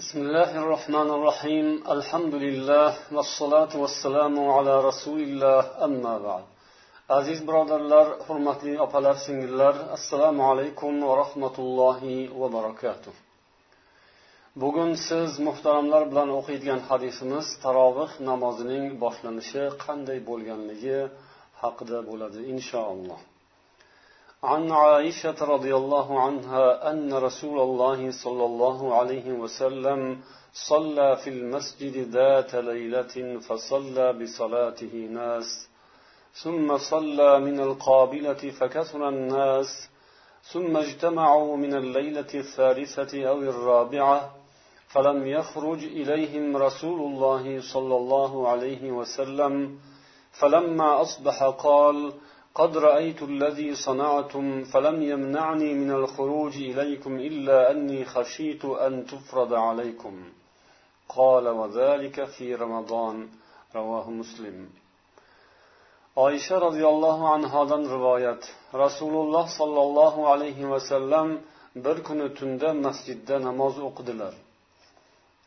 بسم الله الرحمن الرحيم الحمد لله والصلاة والسلام على رسول الله أما بعد aziz birodarlar hurmatli opalar singillar assalomu alaykum va rahmatullohi va barakatuh bugun siz muhtaramlar bilan o'qiydigan hadisimiz tarovih namozining boshlanishi qanday bo'lganligi haqida bo'ladi inshaalloh عن عائشة رضي الله عنها أن رسول الله صلى الله عليه وسلم صلى في المسجد ذات ليلة فصلى بصلاته ناس ثم صلى من القابلة فكثر الناس ثم اجتمعوا من الليلة الثالثة أو الرابعة فلم يخرج إليهم رسول الله صلى الله عليه وسلم فلما أصبح قال قد رأيت الذي صنعتم فلم يمنعني من الخروج إليكم إلا أني خشيت أن تفرض عليكم قال وذلك في رمضان رواه مسلم oysha roziyallohu anhodan rivoyat rasululloh sollallohu alayhi vasallam bir kuni tunda masjidda namoz o'qidilar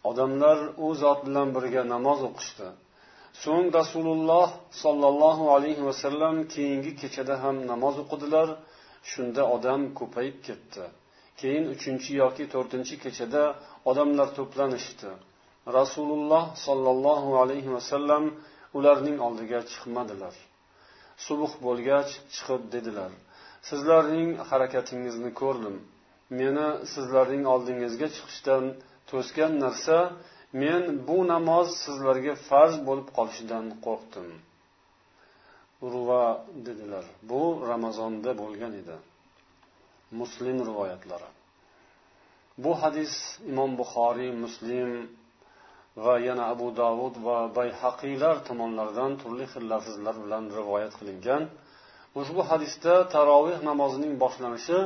odamlar u zot bilan birga namoz o'qishdi So'ng rasululloh sollallohu alayhi vasallam keyingi kechada ham namoz o'qidilar. Shunda odam ko'payib ketdi. Keyin uchinchi yoki to'rtinchi kechada odamlar to'planishdi. Rasululloh sollallohu alayhi vasallam ularning oldiga chiqmadilar. Subh bo'lgach chiqib dedilar sizlarning harakatingizni ko'rdim. Meni sizlarning oldingizga chiqishdan to'sgan narsa men bu namoz sizlarga farz bo'lib qolishidan qo'rqdim. Urva dedilar. Bu ramazonda bo'lgan edi. Muslim rivoyatlari. Bu hadis imom buxoriy muslim va yana abu davud va bayhaqiylar tomonlaridan turli xil lafzlar bilan rivoyat qilingan. Ushbu hadisda taroveh namozining boshlanishi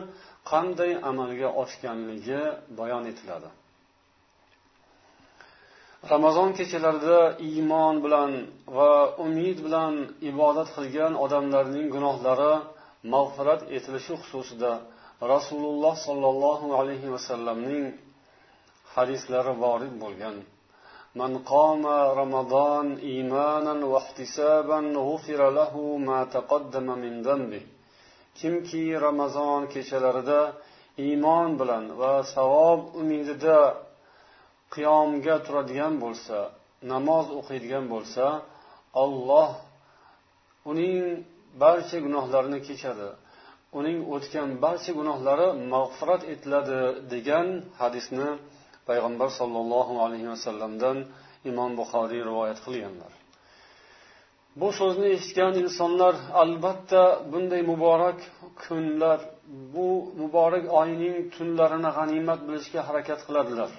qanday amalga oshganligi bayon etiladi. ramazon kechalarida iymon bilan va umid bilan ibodat qilgan odamlarning gunohlari mag'firat etilishi xususida rasululloh sollallohu alayhi vasallamning hadislari vorid bo'lgan من قام رمضان إيمانا واحتسابا غفر له ما تقدم من ذنبه kimki ramazon kechalarida iymon bilan va savob umidida qiyomga turadigan bo'lsa namoz o'qiydigan bo'lsa olloh uning barcha gunohlarini kechadi. Uning o'tgan barcha gunohlari mag'firat etiladi degan hadisni payg'ambar sollallohu alayhi vasallamdan imom buxoriy rivoyat qilganlar. Bu so'zni eshitgan insonlar albatta bunday muborak kunlar bu muborak oyning tunlarini g'animat bilishga harakat qiladilar.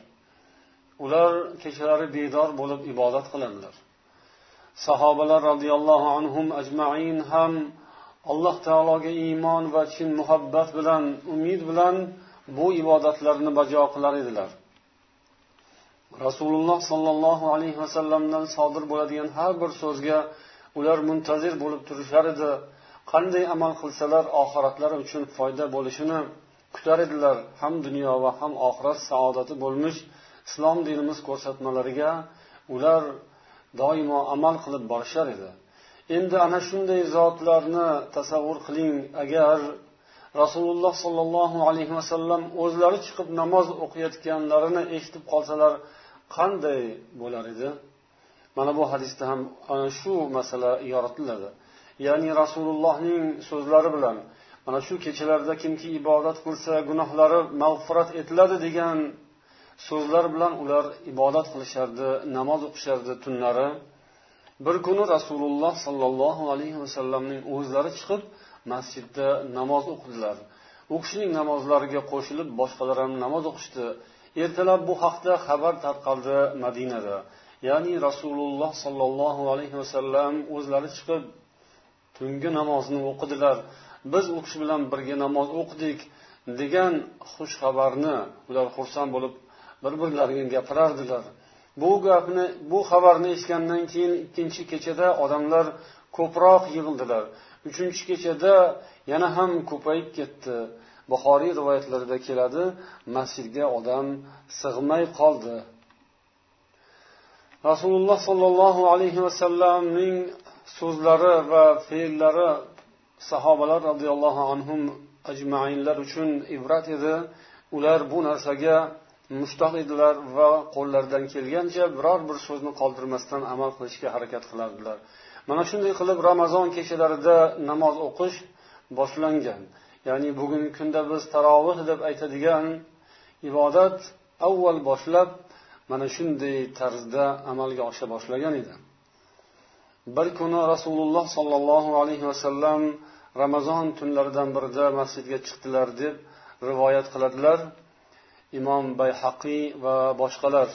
Ular kechalari bedor bo'lib ibodat qiladilar. Sahobalar roziyallohu anhum ajmain ham alloh taologa iymon va chin muhabbat bilan umid bilan bu ibodatlarni bajo qilar edilar. Rasululloh sollallohu alayhi vasallamdan sodir bo'ladigan har bir so'zga ular muntazir bo'lib turishar edi. Qanday amal qilsalar oxiratlari uchun foyda bo'lishini kutar edilar. Ham dunyo va ham oxirat saodati bo'lmish islom dinimiz ko'rsatmalariga ular doimo amal qilib borishar edi. Endi ana shunday zotlarni tasavvur qiling agar rasululloh sollallohu alayhi vasallam o'zlari chiqib namoz o'qiyotganlarini eshitib qolsalar qanday bo'lar edi? Mana bu hadisda ham ana shu masala yoritiladi. Ya'ni rasulullohning so'zlari bilan mana shu kechalarda kimki ibodat qilsa gunohlari mag'firat etiladi degan so'zlar bilan ular ibodat qilishardi namoz o'qishardi tunlari. Bir kuni rasululloh sollallohu alayhi vasallamning o'zlari chiqib masjidda namoz o'qidilar. U kishining namozlariga qo'shilib boshqalar ham namoz o'qishdi. Ertalab bu haqda xabar tarqaldi madinada. Ya'ni rasululloh sollallohu alayhi vasallam o'zlari chiqib tungi namozni o'qidilar. Biz u kishi bilan birga namoz o'qidik degan xush xabarni ular xursand bo'lib bir birlariga gapirardilar. Bu gapni bu xabarni eshitgandan keyin ikkinchi kechada odamlar ko'proq yig'ildilar. Uchinchi kechada yana ham ko'payib ketdi. Buxoriy rivoyatlarida keladi masjidga odam sig'may qoldi. Rasululloh sollallohu alayhi vasallamning so'zlari va fe'llari sahobalar roziyallohu anhu ajmainlar uchun ibrat edi. Ular bu narsaga mushtoq edilar va qo'llaridan kelgancha biror bir so'zni qoldirmasdan amal qilishga harakat qilardilar. Mana shunday qilib ramazon kechalarida namoz o'qish boshlangan. Ya'ni bugungi kunda biz tarovih deb aytadigan ibodat avval boshlab mana shunday tarzda amalga osha boshlagan edi. Bir kuni rasululloh sollallohu alayhi vasallam ramazon tunlaridan birida masjidga chiqdilar deb rivoyat qiladilar. imom bayhaqiy va boshqalar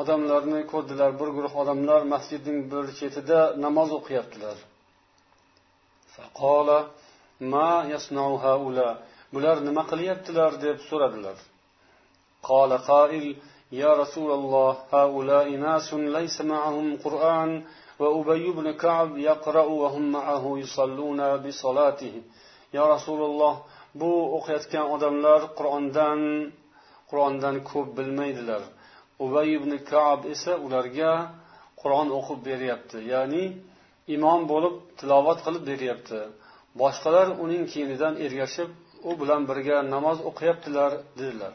odamlarni ko'rdilar bir guruh odamlar masjidning bir chetida namoz o'qiyaptilar bular nima qilyaptilar deb so'radilar قال قائل يا رسول الله هؤلاء ناس ليس معهم قرآن وأبي بن كعب يقرأ وهم معه يصلون بصلاته يا رسول الله bu o'qiyotgan odamlar qur'ondan qur'ondan ko'p bilmaydilar ubay ibn kab esa ularga qur'on o'qib beryapti ya'ni imom bo'lib tilovat qilib beryapti boshqalar uning keyinidan ergashib u bilan birga namoz o'qiyaptilar dedilar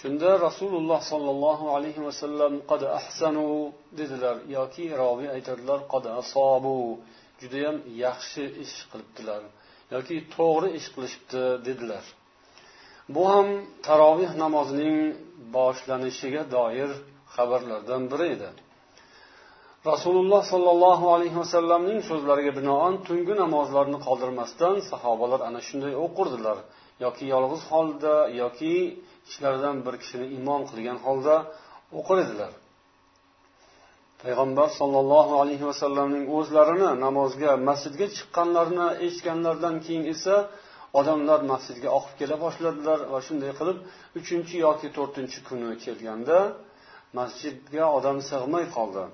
Shunda rasululloh sollallohu alayhi vasallam qad ahsanu dedilar yoki roviy aytadilar qad asobu judayam yaxshi ish qilibdilar yoki to'g'ri ish qilishibdi dedilar. Bu ham taroveh namozining boshlanishiga doir xabarlardan biri edi. Rasululloh sollallohu alayhi vasallamning so'zlariga binoan tungi namozlarni qoldirmasdan sahobalar ana shunday o'qirdilar yoki yolg'iz holda yoki ichlaridan bir kishini imom qilgan holda o'qir edilar. Payg'ambar sollallohu alayhi vasallamning o'zlarini namozga masjidga chiqqanlarini eshitganlaridan keyin esa odamlar masjidga oqib kela boshladilar va shunday qilib uchinchi yoki to'rtinchi kuni kelganda masjidga odam sig'may qoldi.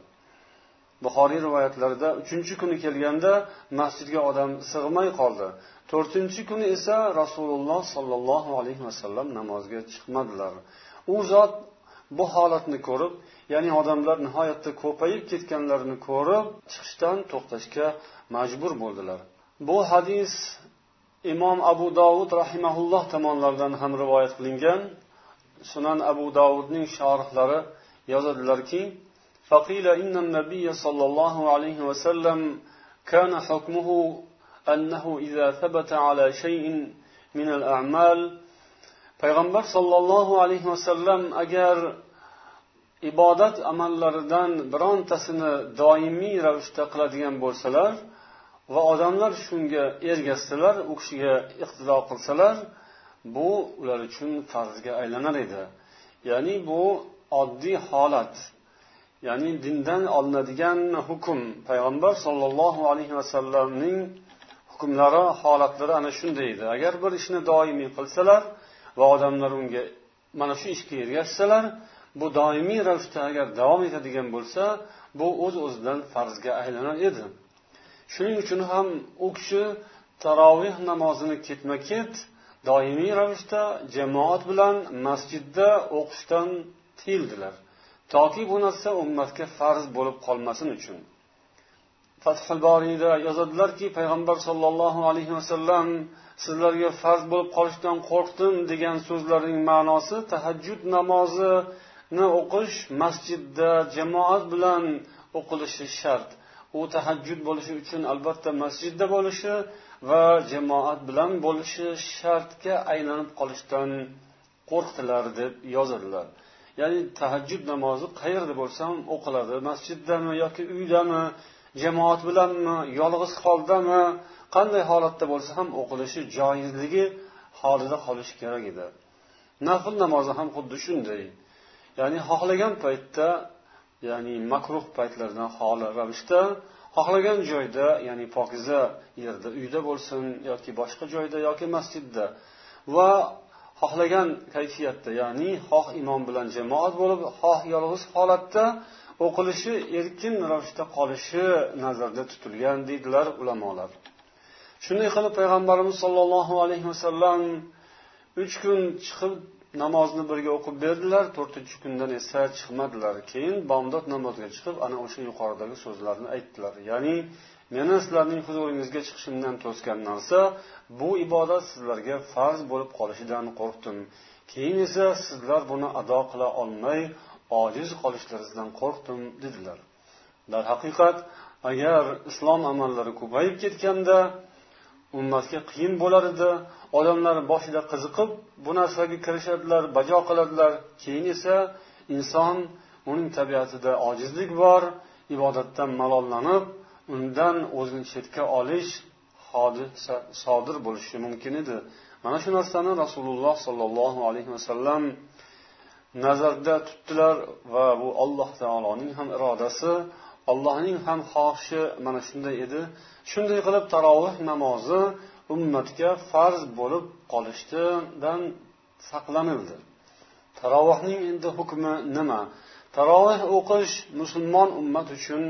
Buxoriy rivoyatlarida uchinchi kuni kelganda masjidga odam sig'may qoldi. To'rtinchi kuni esa rasululloh sollallohu alayhi vasallam namozga chiqmadilar. U zot bu holatni ko'rib ya'ni odamlar nihoyatda ko'payib ketganlarini ko'rib chiqishdan to'xtashga majbur bo'ldilar. Bu hadis imom abu dovud rahimaulloh tomonidan ham rivoyat qilingan. Sunan abu dovudning shorihlari yozadilarki فقيل إن النبي صلى الله عليه وسلم كان حكمه أنه إذا ثبت على شيء من الأعمال payg'ambar sollallohu alayhi vasallam agar ibodat amallaridan birontasini doimiy ravishda qiladigan bo'lsalar va odamlar shunga ergashsalar u kishiga iqtido qilsalar bu ular uchun farzga aylanar edi ya'ni bu oddiy holat Ya'ni dindan olinadigan hukm. Payg'ambar sollallohu alayhi vasallamning hukmlari holatlari ana shunday edi. Agar bir ishni doimiy qilsalar va odamlar unga mana shu ishga ergashsalar bu doimiy ravishda agar davom etadigan bo'lsa bu o'z uz o'zidan farzga aylanar edi. Shuning uchun ham u kishi taroveh namozini ketma ket doimiy ravishda jamoat bilan masjidda o'qishdan tiyildilar. Toki bu narsa ummatga farz bo'lib qolmasin uchun. Fathul boriyda yozadilarki payg'ambar sollallohu alayhi vasallam sizlarga farz bo'lib qolishdan qo'rqdim degan so'zlarning ma'nosi tahajjud namozini o'qish masjidda jamoat bilan o'qilishi shart. U tahajjud bo'lishi uchun albatta masjidda bo'lishi va jamoat bilan bo'lishi shartga aylanib qolishdan qo'rqdilar deb yozadilar. Ya'ni tahajjud namozi qayerda bo'lsa ham o'qiladi. Masjiddami yoki uydami jamoat bilanmi yolg'iz holdami qanday holatda bo'lsa ham o'qilishi joizligi holida qolishi kerak edi. Nafl namozi ham xuddi shunday. Ya'ni xohlagan paytda ya'ni makruh paytlardan xoli ravishda xohlagan joyda ya'ni pokiza yerda uyda bo'lsin yoki boshqa joyda yoki masjidda va xohlagan kayfiyatda ya'ni xoh imom bilan jamoat bo'lib xoh yolg'iz holatda o'qilishi erkin ravishda qolishi nazarda tutilgan deydilar ulamolar. Shunday qilib payg'ambarimiz sollallohu alayhi vasallam uch kun chiqib namozni birga o'qib berdilar to'rtinchi kundan esa chiqmadilar. Keyin bomdod namoziga chiqib ana o'sha yuqoridagi so'zlarni aytdilar. Ya'ni meni sizlarning huzuringizga chiqishimdan to'sgan narsa bu ibodat sizlarga farz bo'lib qolishidan qo'rqdim. Keyin esa sizlar buni ado qila olmay ojiz qolishlaringizdan qo'rqdim dedilar. Darhaqiqat agar islom amallari ko'payib ketganda ummatga qiyin bo'lar edi. Odamlar boshida qiziqib bu narsaga kirishadilar bajo qiladilar. Keyin esa inson uning tabiatida ojizlik bor ibodatdan malollanib undan o'zini chetga olish hodisa sodir bo'lishi mumkin edi. Mana shu narsani rasululloh sollallohu alayhi vasallam nazarda tutdilar va bu alloh taoloning ham irodasi allohning ham xohishi mana shunday edi. Shunday qilib taroveh namozi ummatga farz bo'lib qolishidan saqlanildi. Tarovehning endi hukmi nima? taroveh o'qish musulmon ummat uchun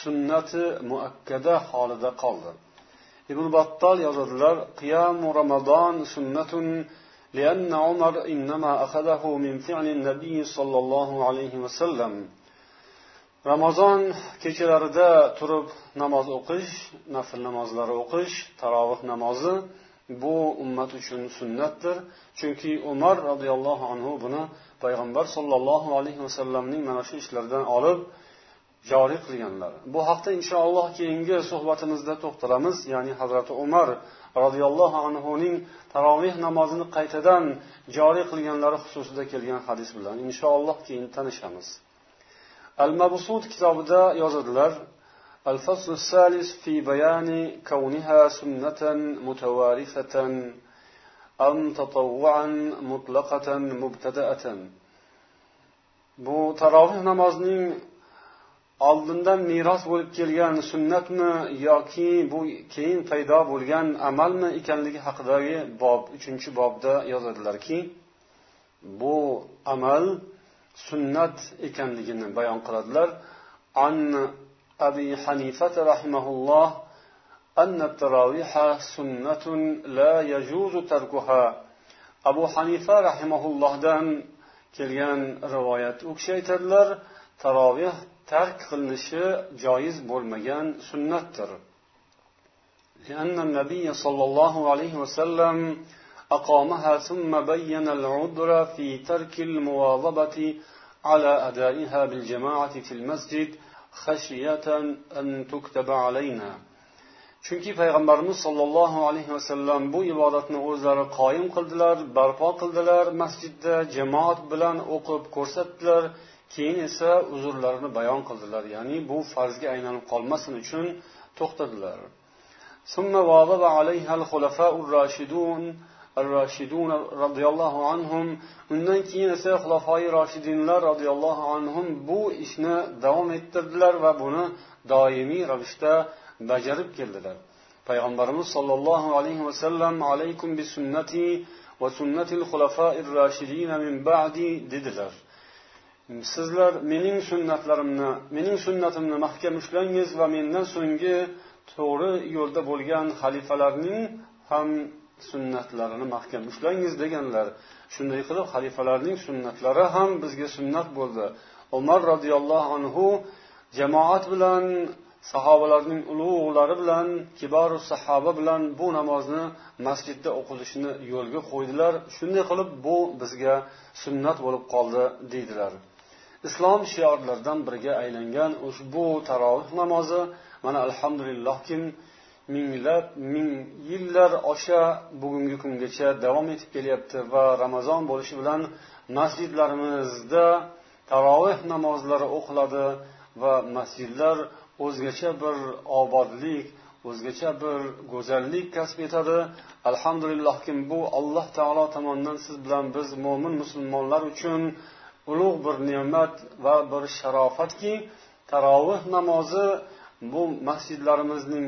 sunnati muakkada holida qoldi ibn battol yozadilar qiyamu ramazon sunnatun لأن عمر إنما أخذه من فعل النبي صلى الله عليه وسلم ramazon kechalarida turib namoz o'qish nafl namozlari o'qish tarovih namozi bu ummat uchun sunnatdir chunki umar roziyallohu anhu buni payg'ambar sollallohu alayhi vasallamning mana shu ishlaridan olib joriy qilganlar bu haqda inshaalloh keyingi suhbatimizda to'xtalamiz ya'ni hazrati umar roziyallohu anhuning taroveh namozini qaytadan joriy qilganlari xususida kelgan hadis bilan inshaalloh keyin tanishamiz al mabsud kitobida yozadilar الفصل الثالث في بيان كونها سنة متوارثة أم تطوعا مطلقة مبتدأة bu taroveh namozining oldindan meros bo'lib kelgan sunnatmi yoki bu keyin paydo bo'lgan amalmi ekanligi haqidagi bob uchinchi bobda yozadilarki bu amal sunnat ekanligini bayon qiladilar an abi hanifata rahimahulloh أن التراويح سنة لا يجوز تركها. abu hanifa rahimaullohdan kelgan rivoyat u kishi aytadilar taroveh tark qilinishi joiz bo'lmagan sunnatdir لأن النبي صلى الله عليه وسلم أقامها ثم بين العذر في ترك المواظبة على أدائها بالجماعة في المسجد خشية أن تكتب علينا. chunki payg'ambarimiz sollallohu alayhi vasallam bu ibodatni o'zlari qoyim qildilar barpo qildilar masjidda jamoat bilan o'qib ko'rsatdilar keyin esa uzrlarini bayon qildilar ya'ni bu farzga aylanib qolmasin uchun to'xtadilar ثم واظب عليها الخلفاء الراشدون الراشدون رضي الله عنهم undan keyin esa xulafoi roshidinlar roziyallohu anhum bu ishni davom ettirdilar va buni doimiy ravishda bajarib keldilar. Payg'ambarimiz sollallohu alayhi vasallam alaykum bi sunnati va sunnatil xulafai rashidin min ba'di dedilar. Sizlar mening sunnatlarimni mening sunnatimni mahkam ushlangiz va mendan so'nggi to'g'ri yo'lda bo'lgan xalifalarning ham sunnatlarini mahkam ushlangiz deganlar. Shunday qilib xalifalarning sunnatlari ham bizga sunnat bo'ldi. Umar roziyallohu anhu jamoat bilan sahobalarning ulug'lari bilan kiboru sahoba bilan bu namozni masjidda o'qilishini yo'lga qo'ydilar. Shunday qilib bu bizga sunnat bo'lib qoldi deydilar. Islom shiorlaridan biriga aylangan ushbu tarovih namozi mana alhamdulillahki minglab ming yillar osha bugungi kungacha davom etib kelyapti va ramazon bo'lishi bilan masjidlarimizda taroveh namozlari o'qiladi va masjidlar o'zgacha bir obodlik o'zgacha bir go'zallik kasb etadi. Alhamdulillahki bu alloh taolo tomonidan siz bilan biz mo'min musulmonlar uchun ulug' bir ne'mat va bir sharofatki taroveh namozi bu masjidlarimizning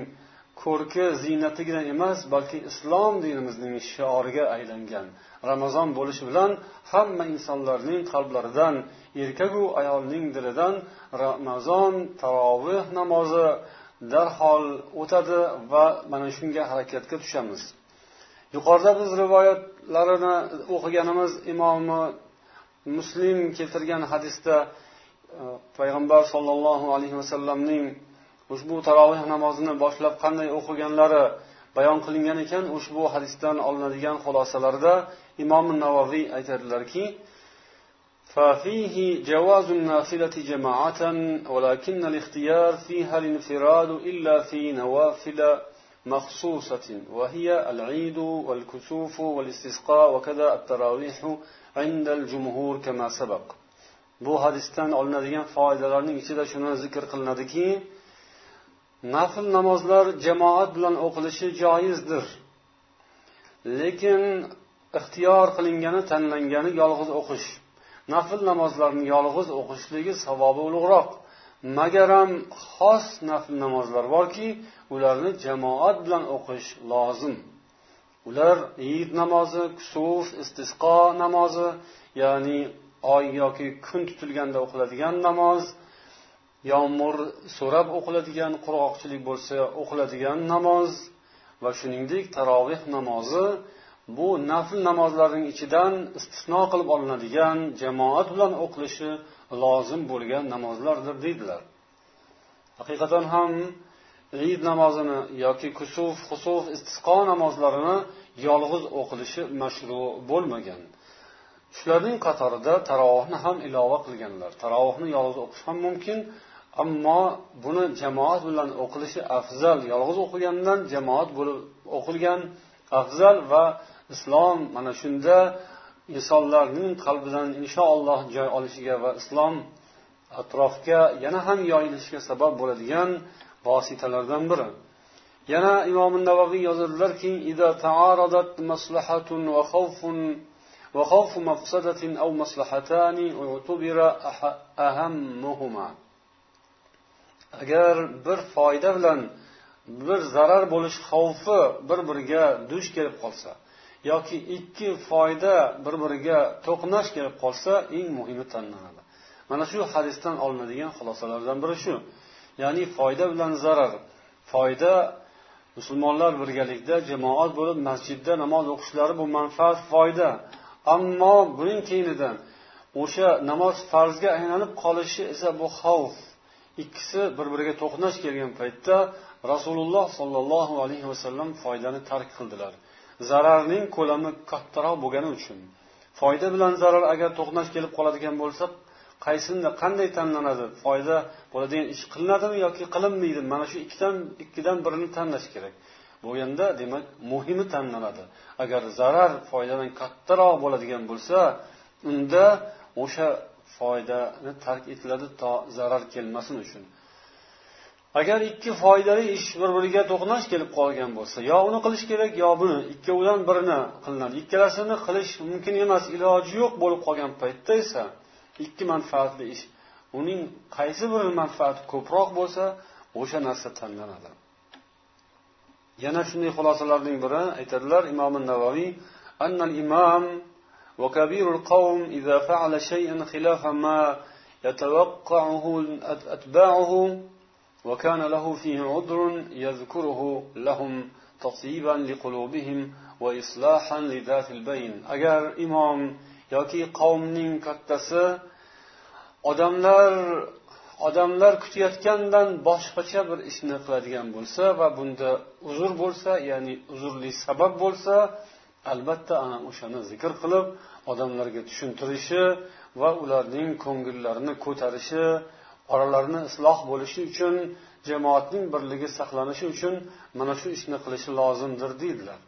ko'rki ziynatigina emas balki islom dinimizning shioriga aylangan ramazon bo'lishi bilan hamma insonlarning qalblaridan erkaku ayolning dilidan ramazon taroveh namozi darhol o'tadi va mana shunga harakatga tushamiz. Yuqorida biz rivoyatlarini o'qiganimiz imomi muslim keltirgan hadisda e, payg'ambar sollallohu alayhi vasallamning ushbu taroveh namozini boshlab qanday o'qiganlari bayon qilingan ekan ushbu hadisdan olinadigan xulosalarda imom navoiy aytadilarki ففيه جواز النافلة جماعة ولكن الاختيار فيها الانفراد إلا في نوافل مخصوصة وهي العيد والكسوف والاستسقاء وكذا التراويح عند الجمهور كما سبق bu hadisdan olinadigan foydalarning ichida shuni zikr qilinadiki nafl namozlar jamoat bilan o'qilishi joizdir. Lekin ixtiyor qilingani tanlangani yolg'iz o'qish. Nafl namozlarni yolg'iz o'qishligi savobi ulug'roq. Magaram xos nafl namozlar borki ularni jamoat bilan o'qish lozim. Ular iyid namozi kusuf istisqo namozi ya'ni oy yoki kun tutilganda o'qiladigan namoz yomg'ir so'rab o'qiladigan qurg'oqchilik bo'lsa o'qiladigan namoz va shuningdek taroveh namozi bu nafl namozlarning ichidan istisno qilib olinadigan jamoat bilan o'qilishi lozim bo'lgan namozlardir deydilar. Haqiqatan ham iyid namozini yoki kusuf husuf istisqo namozlarini yolg'iz o'qilishi mashru bo'lmagan. Shularning qatorida tarovuhni ham ilova qilganlar. Tarovuhni yolg'iz o'qish ham mumkin ammo buni jamoat bilan o'qilishi afzal yolg'iz o'qigandan jamoat bo'lib o'qilgan afzal va islom mana shunda insonlarning qalbidan inshaalloh joy olishiga va islom atrofga yana ham yoyilishiga sabab bo'ladigan vositalardan biri yana imom navaviy yozadilarki وخوف مفسدة أو مصلحتان اعتبر أهمهما agar bir foyda bilan bir zarar bo'lish xavfi bir biriga duch kelib qolsa yoki ikki foyda bir biriga to'qnash kelib qolsa eng muhimi tanlanadi. Mana shu hadisdan olinadigan xulosalardan biri shu. Ya'ni foyda bilan zarar foyda musulmonlar birgalikda jamoat bo'lib masjidda namoz o'qishlari bu manfaat foyda. Ammo buning keyinidan o'sha namoz farzga aylanib qolishi esa bu xavf. Ikkisi bir biriga to'qnash kelgan paytda rasululloh sollallohu alayhi vasallam foydani tark qildilar. Zararning ko'lami kattaroq bo'lgani uchun. Foyda bilan zarar agar to'qnash kelib qoladigan bo'lsa qaysini qanday tanlanadi? Foyda bo'ladigan ish qilinadimi yoki qilinmaydi? Mana shu ikkidan ikkidan birini tanlash kerak. Bo'lganda demak muhimi tanlanadi. Agar zarar foydadan kattaroq bo'ladigan bo'lsa unda o'sha foydani tark etiladi to zarar kelmasin uchun. Agar ikki foydali ish bir biriga to'qnash kelib qolgan bo'lsa yo uni qilish kerak yo buni. Ikkovidan birini qilinadi. Ikkalasini qilish mumkin emas iloji yo'q bo'lib qolgan paytda esa ikki manfaatli ish. Uning qaysi biri manfaati ko'proq bo'lsa o'sha narsa tanlanadi. Yana shunday xulosalarning biri aytadilar imom navoiy annal imom وكبير القوم إذا فعل شيئا خلاف ما يتوقعه أتباعه وكان له فيه عذر يذكره لهم تطيبا لقلوبهم وإصلاحا لذات البين. أجر إمام يكي قوم كتس odamlar odamlar kutayotgandan boshqacha bir ishni qiladigan bo'lsa va bunda uzr bo'lsa ya'ni uzrli sabab bo'lsa albatta ana o'shani zikr qilib odamlarga tushuntirishi va ularning ko'ngillarini ko'tarishi oralarini isloh bo'lishi uchun jamoatning birligi saqlanishi uchun mana shu ishni qilishi lozimdir deydilar.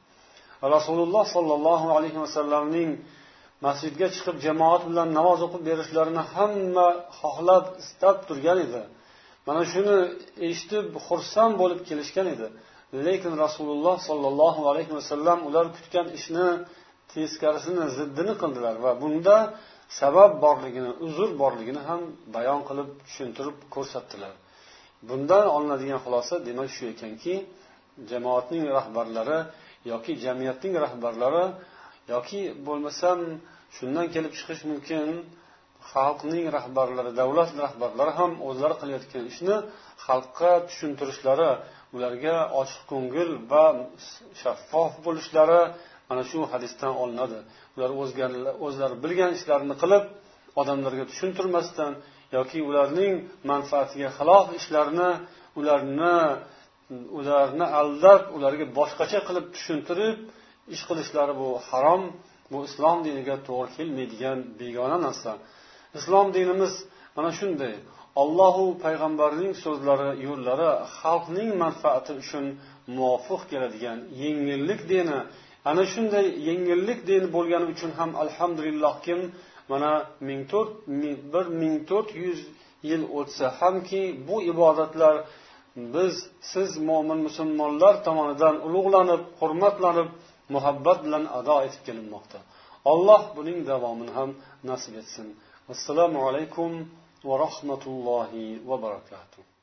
Rasululloh sollallohu alayhi vasallamning masjidga chiqib jamoat bilan namoz o'qib berishlarini hamma xohlab istab turgan edi. Mana shuni eshitib xursand bo'lib kelishgan edi. Lekin rasululloh sollallohu alayhi vasallam ular kutgan ishni teskarisini ziddini qildilar va bunda sabab borligini uzr borligini ham bayon qilib tushuntirib ko'rsatdilar. Bundan olinadigan xulosa demak shu ekanki jamoatning rahbarlari yoki jamiyatning rahbarlari yoki bo'lmasam shundan kelib chiqish mumkin xalqning rahbarlari davlat rahbarlari ham o'zlari qilayotgan ishni xalqqa tushuntirishlari ularga ochiq ko'ngil va shaffof bo'lishlari mana shu hadisdan olinadi. Ular o'zlari bilgan ishlarini qilib odamlarga tushuntirmasdan yoki ularning manfaatiga xilof ishlarni ularni ularni aldab ularga boshqacha qilib tushuntirib ish qilishlari bu harom bu islom diniga to'g'ri kelmaydigan begona narsa. Islom dinimiz mana shunday. Ollohu payg'ambarning so'zlari yo'llari xalqning manfaati uchun muvofiq keladigan yengillik dini. Ana shunday yengillik dini bo'lgani uchun ham alhamdulillahkim mana ming to'rt bir ming to'rt yuz yil o'tsa hamki bu ibodatlar biz siz mo'min musulmonlar tomonidan ulug'lanib hurmatlanib muhabbat bilan ado etib kelinmoqda. Alloh buning davomini ham nasib etsin. Assalomu alaykum va rahmatullohi va barakatuh